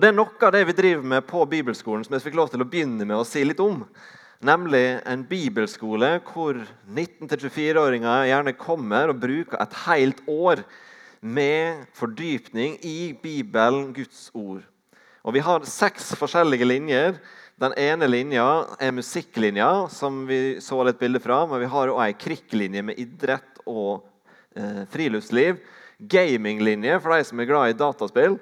Det er noe av det vi driver med på bibelskolen som jeg fikk lov til å begynne med å si litt om. Nemlig en bibelskole hvor 19-24-åringer gjerne kommer og bruker et helt år med fordypning i Bibelen, Guds ord. Og Vi har seks forskjellige linjer. Den ene linja er musikklinja, som vi så litt bilde fra. Men vi har òg ei krikklinje med idrett og eh, friluftsliv. Gaminglinje for de som er glad i dataspill.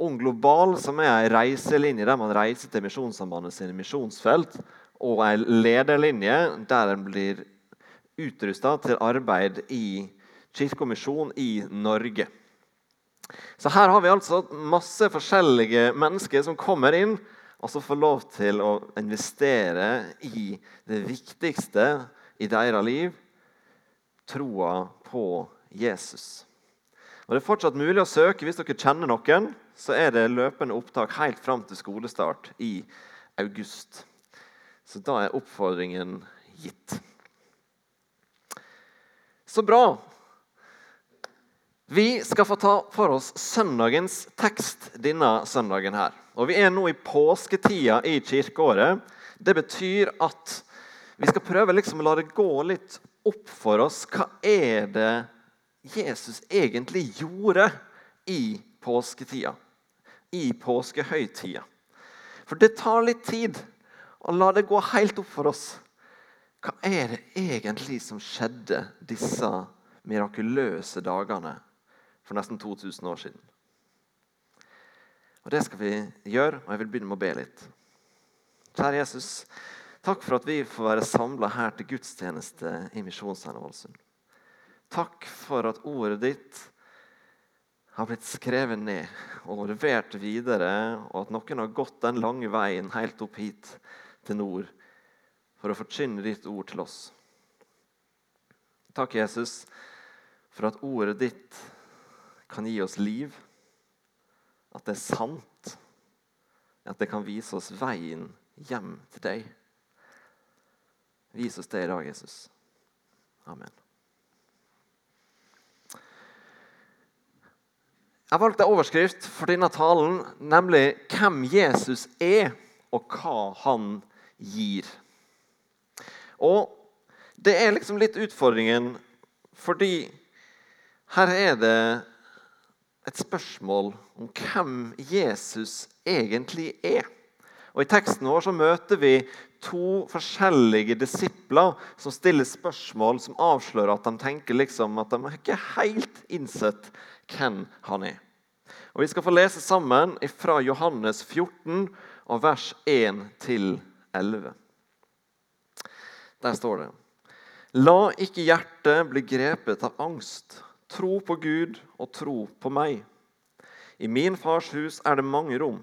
Ung Global, som er en reiselinje der man reiser til Misjonssambandet sine misjonsfelt. Og en lederlinje der en blir utrusta til arbeid i kirke og misjon i Norge. Så her har vi altså masse forskjellige mennesker som kommer inn og som får lov til å investere i det viktigste i deres liv troa på Jesus. Og Det er fortsatt mulig å søke hvis dere kjenner noen. Så er det løpende opptak helt fram til skolestart i august. Så da er oppfordringen gitt. Så bra. Vi skal få ta for oss søndagens tekst denne søndagen. her. Og Vi er nå i påsketida i kirkeåret. Det betyr at vi skal prøve liksom å la det gå litt opp for oss. Hva er det Jesus egentlig gjorde i påsketida, i påskehøytida. For det tar litt tid å la det gå helt opp for oss. Hva er det egentlig som skjedde disse mirakuløse dagene for nesten 2000 år siden? Og Det skal vi gjøre, og jeg vil begynne med å be litt. Kjære Jesus, takk for at vi får være samla her til gudstjeneste i Misjonssenteret Ålesund. Takk for at ordet ditt har blitt skrevet ned og levert videre, og at noen har gått den lange veien helt opp hit til nord for å forkynne ditt ord til oss. Takk, Jesus, for at ordet ditt kan gi oss liv, at det er sant, at det kan vise oss veien hjem til deg. Vis oss det i dag, Jesus. Amen. Jeg valgte overskrift for denne talen, nemlig 'Hvem Jesus er, og hva han gir'. Og Det er liksom litt utfordringen, fordi her er det et spørsmål om hvem Jesus egentlig er. Og I teksten vår så møter vi to forskjellige disipler som stiller spørsmål som avslører at de tenker liksom at de ikke helt innsett hvem han er. Og Vi skal få lese sammen fra Johannes 14, og vers 1-11. Der står det La ikke hjertet bli grepet av angst. Tro på Gud og tro på meg. I min fars hus er det mange rom.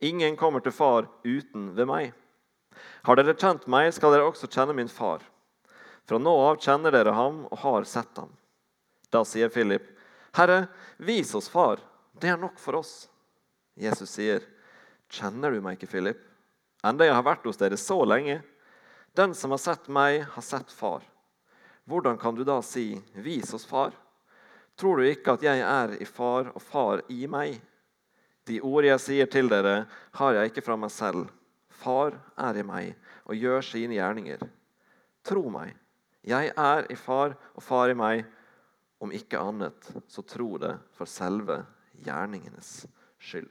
Ingen kommer til far uten ved meg. Har dere kjent meg, skal dere også kjenne min far. Fra nå av kjenner dere ham og har sett ham. Da sier Philip, 'Herre, vis oss far, det er nok for oss. Jesus sier, 'Kjenner du meg ikke, Philip?' Enda jeg har vært hos dere så lenge. Den som har sett meg, har sett Far. Hvordan kan du da si, 'Vis oss Far'? Tror du ikke at jeg er i Far og Far i meg? De ord jeg sier til dere, har jeg ikke fra meg selv. Far er i meg og gjør sine gjerninger. Tro meg, jeg er i Far og Far i meg. Om ikke annet, så tro det for selve gjerningenes skyld.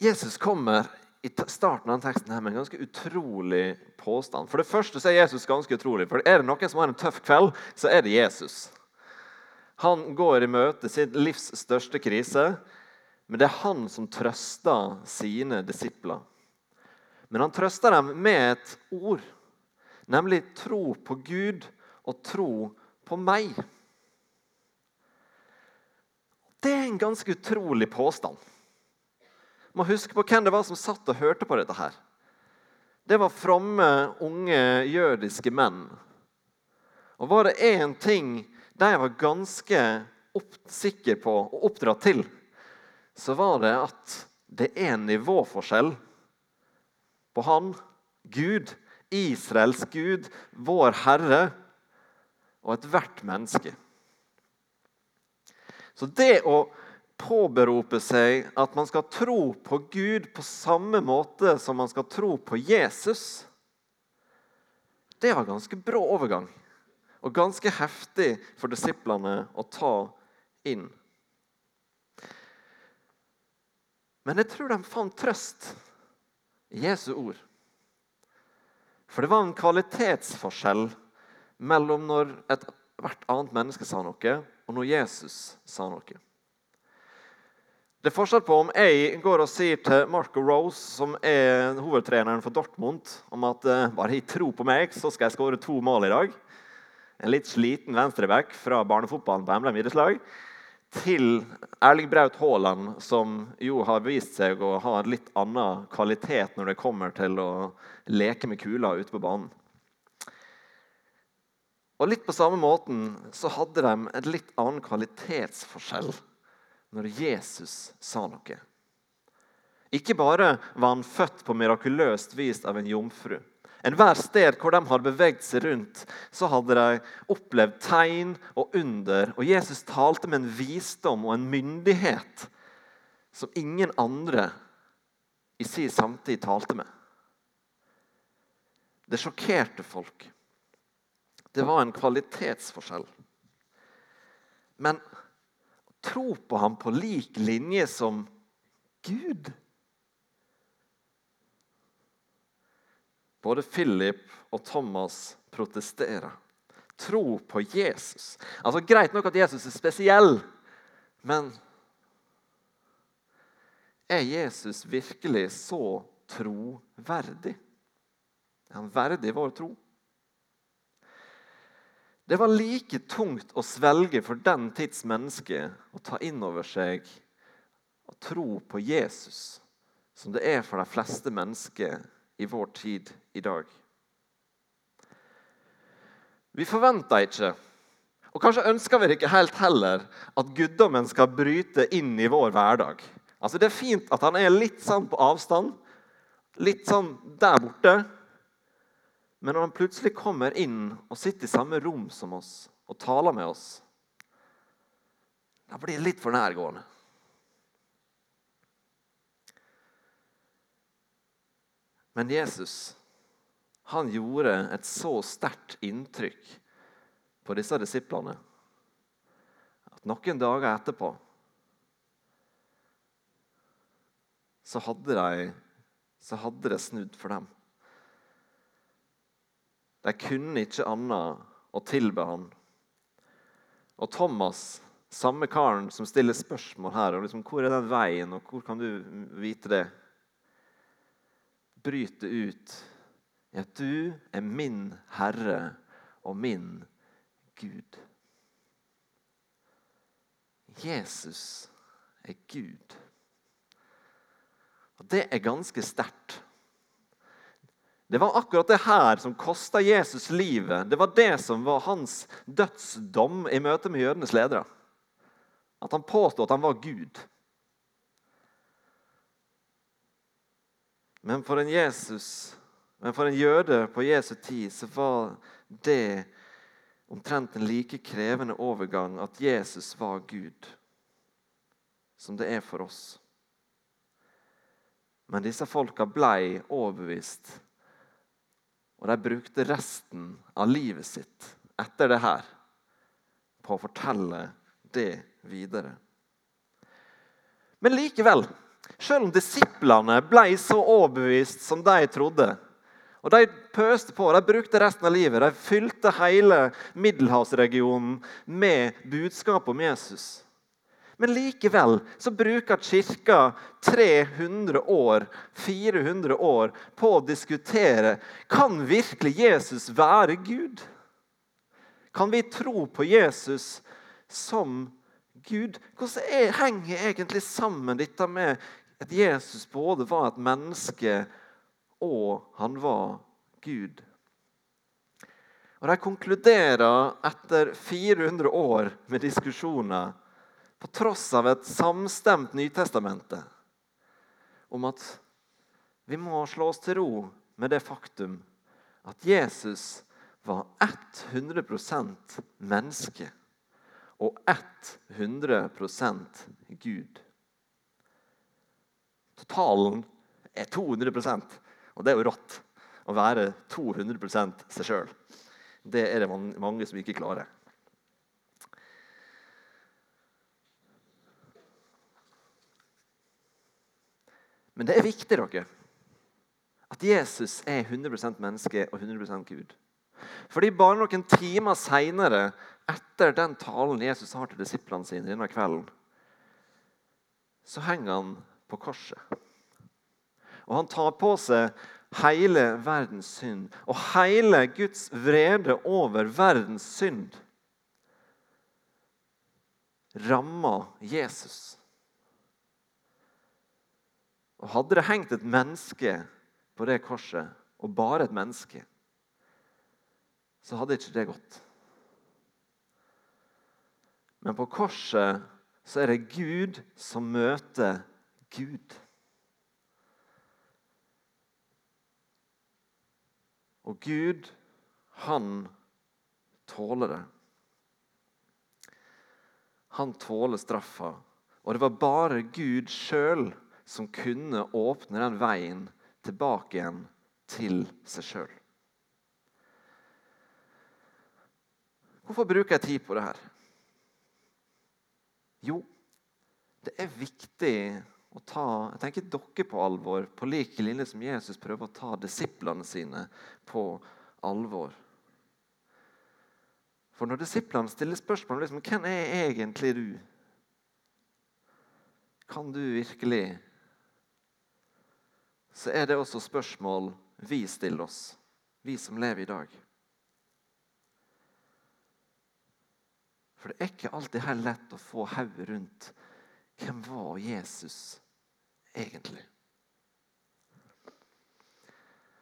Jesus kommer i starten av teksten her med en ganske utrolig påstand. For det første så er Jesus ganske utrolig. For Er det noen som har en tøff kveld, så er det Jesus. Han går i møte sitt livs største krise, men det er han som trøster sine disipler. Men han trøster dem med et ord, nemlig tro på Gud og tro på meg. Det er en ganske utrolig påstand. Må huske på hvem det var som satt og hørte på dette. her. Det var fromme, unge jødiske menn. Og var det én ting de var ganske sikre på og oppdratt til, så var det at det er en nivåforskjell på han, Gud, Israels Gud, vår Herre, og ethvert menneske. Så det å påberope seg at man skal tro på Gud på samme måte som man skal tro på Jesus, det var ganske brå overgang. Og ganske heftig for disiplene å ta inn. Men jeg tror de fant trøst i Jesu ord. For det var en kvalitetsforskjell mellom når ethvert annet menneske sa noe, og når Jesus sa noe. Det er forskjell på om jeg går og sier til Marco Rose, som er hovedtreneren for Dortmund, om at uh, bare jeg tror på meg, så skal jeg skåre to mål i dag. En litt sliten venstreback fra barnefotballen på Emblem idrettslag til Erling Braut Haaland, som jo har vist seg å ha en litt annen kvalitet når det kommer til å leke med kula ute på banen. Og litt på samme måten så hadde de en litt annen kvalitetsforskjell når Jesus sa noe. Ikke bare var han født på mirakuløst vis av en jomfru. Enhver sted hvor de hadde beveget seg rundt, så hadde de opplevd tegn og under. Og Jesus talte med en visdom og en myndighet som ingen andre i sin samtid talte med. Det sjokkerte folk. Det var en kvalitetsforskjell. Men tro på ham på lik linje som Gud Både Philip og Thomas protesterer. Tro på Jesus. Altså, Greit nok at Jesus er spesiell, men er Jesus virkelig så troverdig? Er han verdig vår tro? Det var like tungt å svelge for den tids menneske å ta inn over seg og tro på Jesus som det er for de fleste mennesker i vår tid i dag. Vi forventer ikke, og kanskje ønsker vi det ikke helt heller, at guddommen skal bryte inn i vår hverdag. Altså Det er fint at han er litt sånn på avstand, litt sånn der borte. Men når han plutselig kommer inn og sitter i samme rom som oss og taler med oss, da blir det litt for nærgående. Men Jesus han gjorde et så sterkt inntrykk på disse disiplene at noen dager etterpå så hadde de, så hadde det snudd for dem. De kunne ikke annet å tilbe han. Og Thomas, samme karen som stiller spørsmål her, og liksom, hvor er den veien, og hvor kan du vite det? bryter ut i at du er min Herre og min Gud. Jesus er Gud. Og Det er ganske sterkt. Det var akkurat det her som kosta Jesus livet. Det var det som var hans dødsdom i møte med jødenes ledere. At han påstod at han var Gud. Men for en Jesus, men for en jøde på Jesu tid så var det omtrent en like krevende overgang at Jesus var Gud, som det er for oss. Men disse folka blei overbevist, og de brukte resten av livet sitt etter det her på å fortelle det videre. Men likevel selv om disiplene ble så overbevist som de trodde. Og De pøste på, de brukte resten av livet. De fylte hele middelhavsregionen med budskap om Jesus. Men likevel så bruker Kirka 300 år, 400 år på å diskutere kan virkelig Jesus være Gud. Kan vi tro på Jesus som Gud, hvordan er, henger egentlig sammen dette med at Jesus både var et menneske og han var Gud? Og De konkluderer etter 400 år med diskusjoner, på tross av et samstemt Nytestamentet om at vi må slå oss til ro med det faktum at Jesus var 100% menneske og 100% Gud. Totalen er 200% og det er jo rått å være 200 seg sjøl. Det er det mange som ikke klarer. Men det er viktig dere, at Jesus er 100% menneske og 100% Gud. Fordi bare noen timer seinere, etter den talen Jesus har til disiplene sine denne kvelden, så henger han på korset. Og han tar på seg hele verdens synd og hele Guds vrede over verdens synd rammer Jesus. Og Hadde det hengt et menneske på det korset, og bare et menneske, så hadde ikke det gått. Men på korset så er det Gud som møter Gud. Og Gud, han tåler det. Han tåler straffa. Og det var bare Gud sjøl som kunne åpne den veien tilbake igjen til seg sjøl. Hvorfor bruker jeg tid på det her? Jo, det er viktig å ta jeg tenker dere på alvor, på lik linje som Jesus prøver å ta disiplene sine på alvor. For når disiplene stiller spørsmål liksom, hvem er egentlig du, kan du virkelig Så er det også spørsmål vi stiller oss, vi som lever i dag. For det er ikke alltid helt lett å få hodet rundt hvem var Jesus egentlig?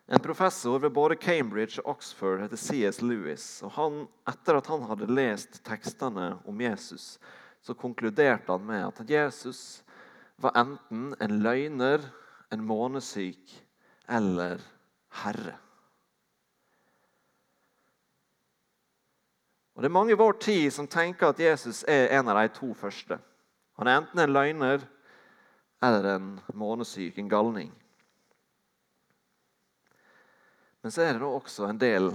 En professor ved både Cambridge og Oxford heter C.S. Lewis. og han, Etter at han hadde lest tekstene om Jesus, så konkluderte han med at Jesus var enten en løgner, en månesyk eller herre. Og Det er mange i vår tid som tenker at Jesus er en av de to første. Han er enten en løgner eller en månesyk, en galning. Men så er det da også en del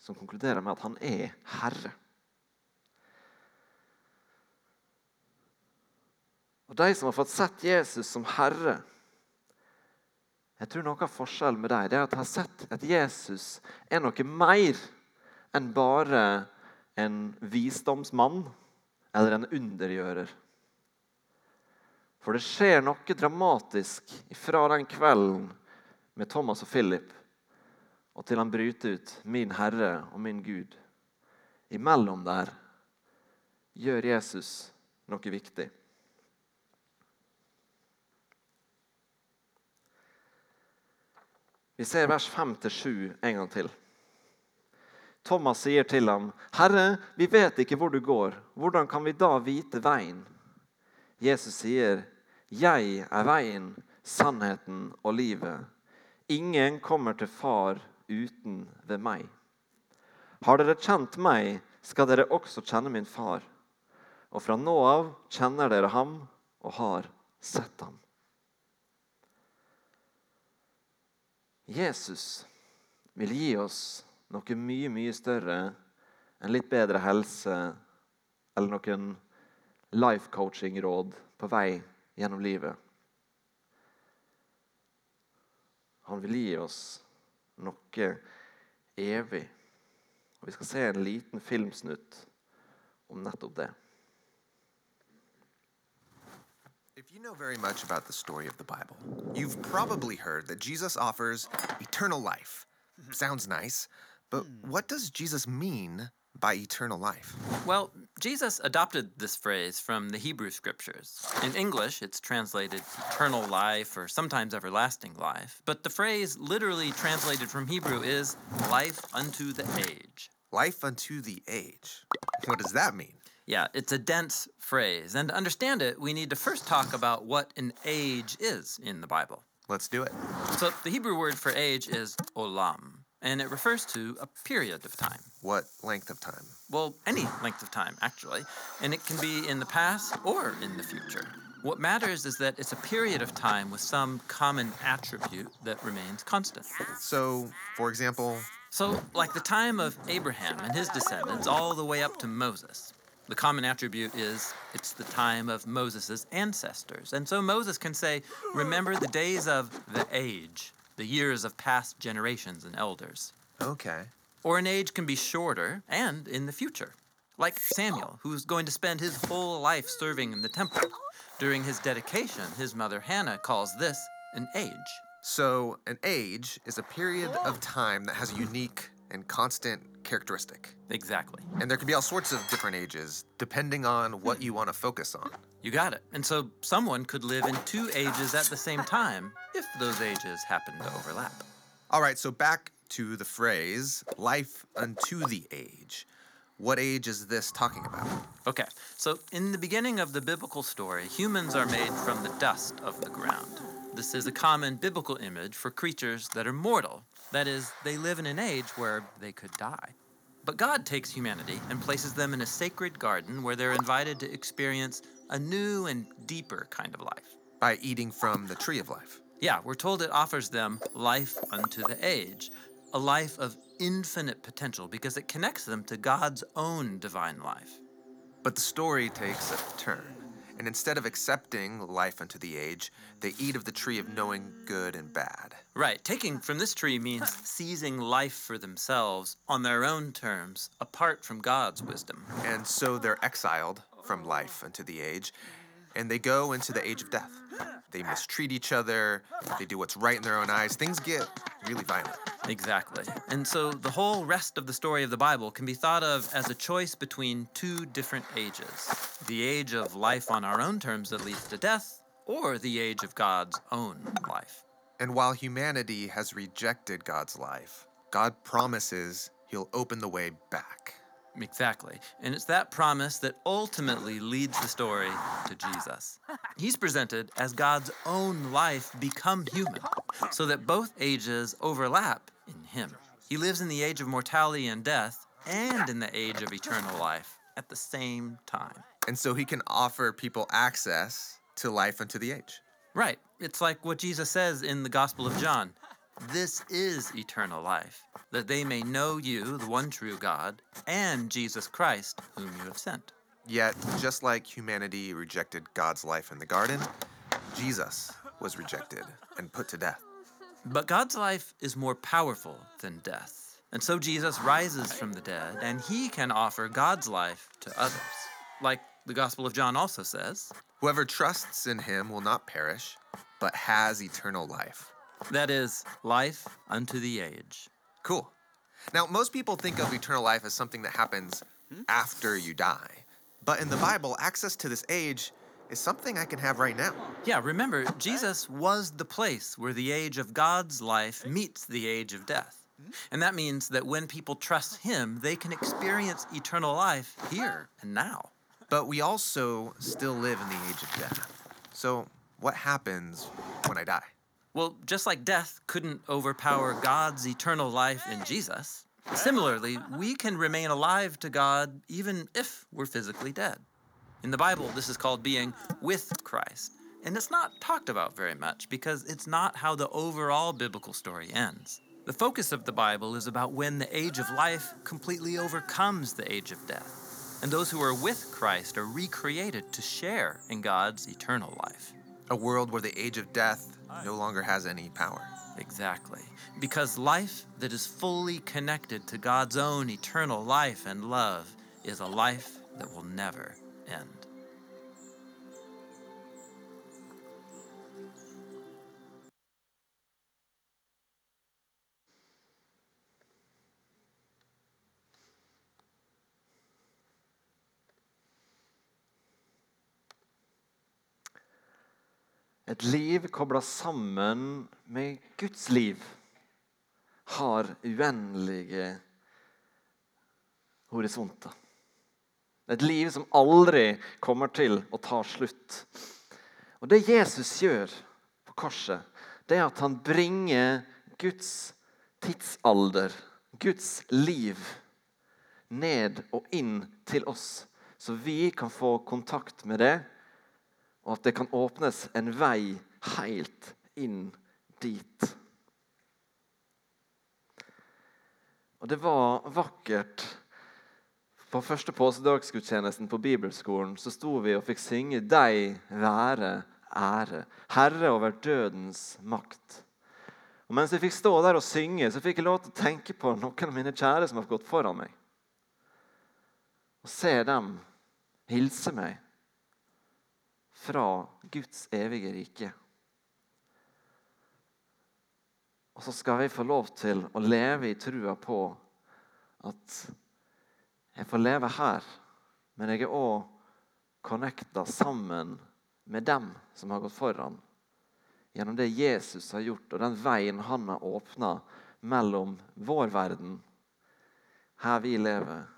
som konkluderer med at han er herre. Og De som har fått sett Jesus som herre jeg tror Noe av forskjellen med det er at jeg har sett at Jesus er noe mer enn bare en visdomsmann eller en undergjører. For det skjer noe dramatisk fra den kvelden med Thomas og Philip og til han bryter ut 'Min Herre og min Gud'. Imellom der gjør Jesus noe viktig. Vi ser vers 5-7 en gang til. Thomas sier til ham, 'Herre, vi vet ikke hvor du går. Hvordan kan vi da vite veien?' Jesus sier, 'Jeg er veien, sannheten og livet.' 'Ingen kommer til Far uten ved meg.' 'Har dere kjent meg, skal dere også kjenne min far.' 'Og fra nå av kjenner dere ham og har sett ham.' Jesus vil gi oss noe mye, mye større enn litt bedre helse eller noen life coaching-råd på vei gjennom livet. Han vil gi oss noe evig. Og Vi skal se en liten filmsnutt om nettopp det. If you know very much about the story of the Bible, you've probably heard that Jesus offers eternal life. Mm-hmm. Sounds nice, but hmm. what does Jesus mean by eternal life? Well, Jesus adopted this phrase from the Hebrew scriptures. In English, it's translated eternal life or sometimes everlasting life, but the phrase literally translated from Hebrew is life unto the age. Life unto the age. What does that mean? Yeah, it's a dense phrase, and to understand it, we need to first talk about what an age is in the Bible. Let's do it. So, the Hebrew word for age is olam, and it refers to a period of time. What length of time? Well, any length of time, actually. And it can be in the past or in the future. What matters is that it's a period of time with some common attribute that remains constant. So, for example, So, like the time of Abraham and his descendants, all the way up to Moses. The common attribute is it's the time of Moses' ancestors. And so Moses can say, Remember the days of the age, the years of past generations and elders. okay. Or an age can be shorter and in the future. Like Samuel, who's going to spend his whole life serving in the temple. During his dedication, his mother Hannah calls this an age. So, an age is a period of time that has a unique and constant characteristic. Exactly. And there can be all sorts of different ages depending on what hmm. you want to focus on. You got it. And so someone could live in two ages at the same time if those ages happen to overlap. All right, so back to the phrase life unto the age. What age is this talking about? Okay, so in the beginning of the biblical story, humans are made from the dust of the ground. This is a common biblical image for creatures that are mortal. That is, they live in an age where they could die. But God takes humanity and places them in a sacred garden where they're invited to experience a new and deeper kind of life. By eating from the tree of life. Yeah, we're told it offers them life unto the age, a life of infinite potential because it connects them to God's own divine life. But the story takes a turn. And instead of accepting life unto the age, they eat of the tree of knowing good and bad. Right, taking from this tree means seizing life for themselves on their own terms, apart from God's wisdom. And so they're exiled from life unto the age, and they go into the age of death. They mistreat each other, they do what's right in their own eyes. Things get really violent. Exactly. And so the whole rest of the story of the Bible can be thought of as a choice between two different ages the age of life on our own terms that leads to death, or the age of God's own life. And while humanity has rejected God's life, God promises he'll open the way back. Exactly. And it's that promise that ultimately leads the story to Jesus. He's presented as God's own life become human, so that both ages overlap in him. He lives in the age of mortality and death and in the age of eternal life at the same time. And so he can offer people access to life unto the age. Right. It's like what Jesus says in the Gospel of John. This is eternal life, that they may know you, the one true God, and Jesus Christ, whom you have sent. Yet, just like humanity rejected God's life in the garden, Jesus was rejected and put to death. But God's life is more powerful than death. And so Jesus rises from the dead, and he can offer God's life to others. Like the Gospel of John also says Whoever trusts in him will not perish, but has eternal life. That is, life unto the age. Cool. Now, most people think of eternal life as something that happens after you die. But in the Bible, access to this age is something I can have right now. Yeah, remember, Jesus was the place where the age of God's life meets the age of death. And that means that when people trust him, they can experience eternal life here and now. But we also still live in the age of death. So, what happens when I die? Well, just like death couldn't overpower God's eternal life in Jesus, similarly, we can remain alive to God even if we're physically dead. In the Bible, this is called being with Christ. And it's not talked about very much because it's not how the overall biblical story ends. The focus of the Bible is about when the age of life completely overcomes the age of death. And those who are with Christ are recreated to share in God's eternal life. A world where the age of death no longer has any power. Exactly. Because life that is fully connected to God's own eternal life and love is a life that will never end. Et liv kobla sammen med Guds liv har uendelige horisonter. Et liv som aldri kommer til å ta slutt. Og Det Jesus gjør på korset, det er at han bringer Guds tidsalder, Guds liv, ned og inn til oss, så vi kan få kontakt med det, og at det kan åpnes en vei helt inn dit. Og det var vakkert. På første påskedagsgudstjenesten på bibelskolen så sto vi og fikk synge 'Deg være ære', Herre over dødens makt. Og Mens jeg fikk stå der og synge, så fikk jeg lov til å tenke på noen av mine kjære som har gått foran meg. Og se dem hilse meg fra Guds evige rike. Og så skal vi få lov til å leve i trua på at jeg får leve her, men jeg er òg connecta sammen med dem som har gått foran. Gjennom det Jesus har gjort, og den veien han har åpna mellom vår verden, her vi lever,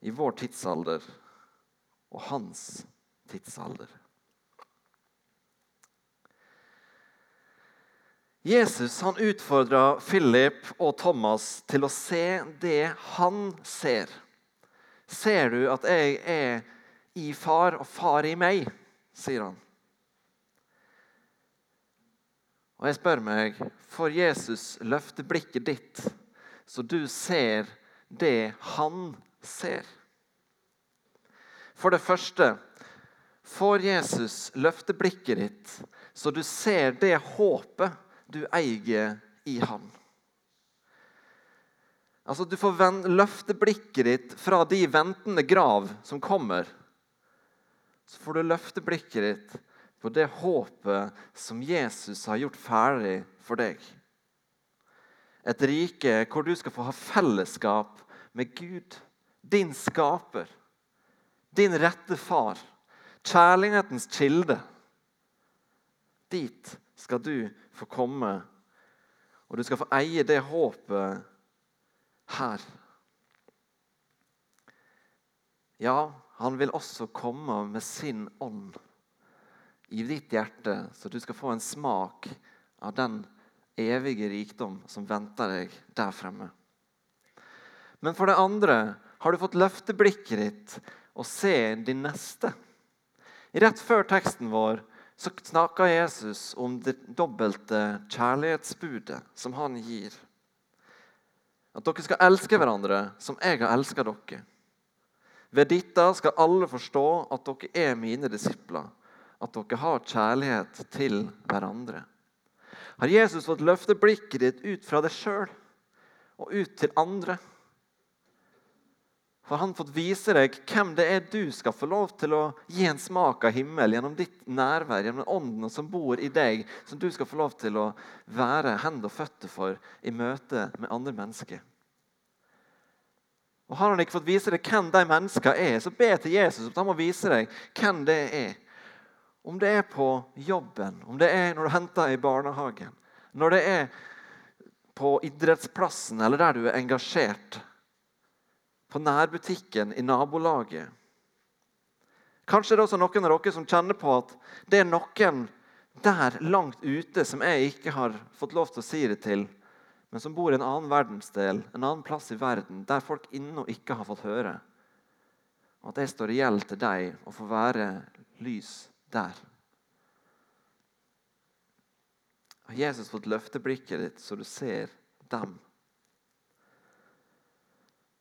i vår tidsalder, og hans tidsalder. Jesus han utfordra Philip og Thomas til å se det han ser. Ser du at jeg er i far og far i meg? sier han. Og jeg spør meg, får Jesus løfte blikket ditt, så du ser det han ser? For det første, får Jesus løfte blikket ditt, så du ser det håpet du eier i Han. Altså, Du får løfte blikket ditt fra de ventende grav som kommer. Så får du løfte blikket ditt på det håpet som Jesus har gjort ferdig for deg. Et rike hvor du skal få ha fellesskap med Gud, din skaper, din rette far, kjærlighetens kilde. Dit skal du få komme, og du skal få eie det håpet her. Ja, han vil også komme med sin ånd i ditt hjerte, så du skal få en smak av den evige rikdom som venter deg der fremme. Men for det andre har du fått løfte blikket ditt og se din neste. Rett før teksten vår så snakker Jesus om det dobbelte kjærlighetsbudet som han gir. At dere skal elske hverandre som jeg har elsket dere. Ved dette skal alle forstå at dere er mine disipler, at dere har kjærlighet til hverandre. Har Jesus fått løfte blikket ditt ut fra deg sjøl og ut til andre? Har han fått vise deg hvem det er du skal få lov til å gi en smak av himmel gjennom ditt nærvær, gjennom ånden som bor i deg, som du skal få lov til å være hender og føtter for i møte med andre mennesker. Og Har han ikke fått vise deg hvem de menneskene er, så be til Jesus at han må vise deg hvem det er. Om det er på jobben, om det er når du henter i barnehagen, når det er på idrettsplassen eller der du er engasjert på nærbutikken i nabolaget. Kanskje det er også noen av dere som kjenner på at det er noen der langt ute som jeg ikke har fått lov til å si det til, men som bor i en annen verdensdel, en annen plass i verden, der folk ennå ikke har fått høre. Og at jeg står i til deg å få være lys der. Har Jesus fått løfte blikket ditt så du ser dem?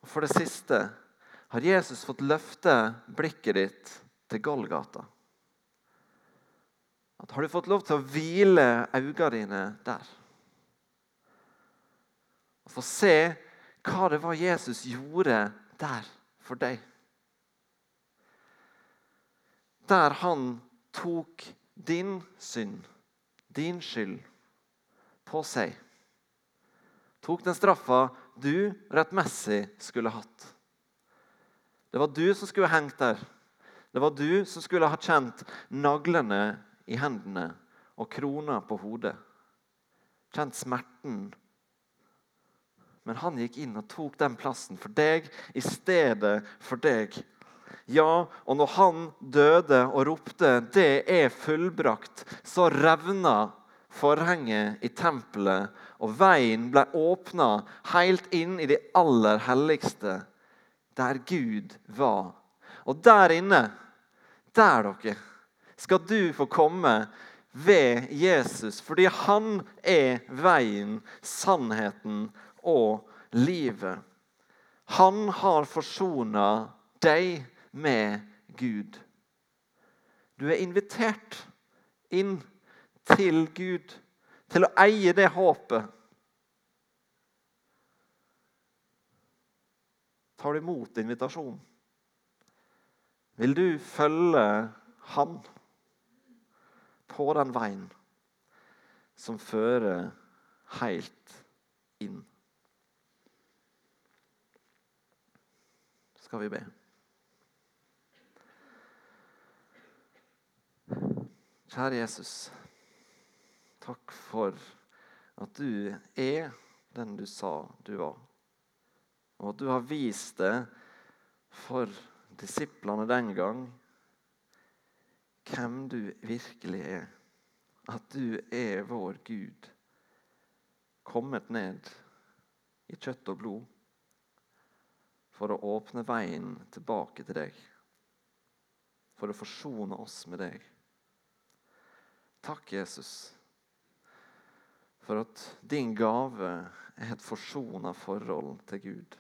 Og For det siste har Jesus fått løfte blikket ditt til Golgata. At har du fått lov til å hvile øynene dine der? Og få se hva det var Jesus gjorde der for deg. Der han tok din synd, din skyld, på seg. Tok den straffa du rettmessig skulle hatt. Det var du som skulle hengt der. Det var du som skulle ha kjent naglene i hendene og krona på hodet. Kjent smerten. Men han gikk inn og tok den plassen for deg i stedet for deg. Ja, og når han døde og ropte 'Det er fullbrakt', så revna forhenget i tempelet, og veien ble åpna helt inn i det aller helligste, der Gud var. Og der inne, der dere, skal du få komme ved Jesus, fordi han er veien, sannheten og livet. Han har forsona deg med Gud. Du er invitert inn til Gud, til å eie det håpet. Tar du imot invitasjonen? Vil du følge Han på den veien som fører helt inn? Skal vi be? Kjære Jesus. Takk for at du er den du sa du var. Og at du har vist det for disiplene den gang hvem du virkelig er. At du er vår Gud, kommet ned i kjøtt og blod for å åpne veien tilbake til deg. For å forsone oss med deg. Takk, Jesus, for at din gave er et forsona forhold til Gud.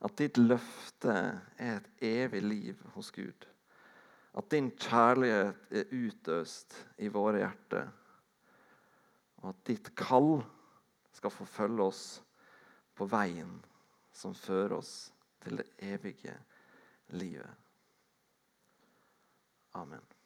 At ditt løfte er et evig liv hos Gud. At din kjærlighet er utøst i våre hjerter. Og at ditt kall skal forfølge oss på veien som fører oss til det evige livet. Amen.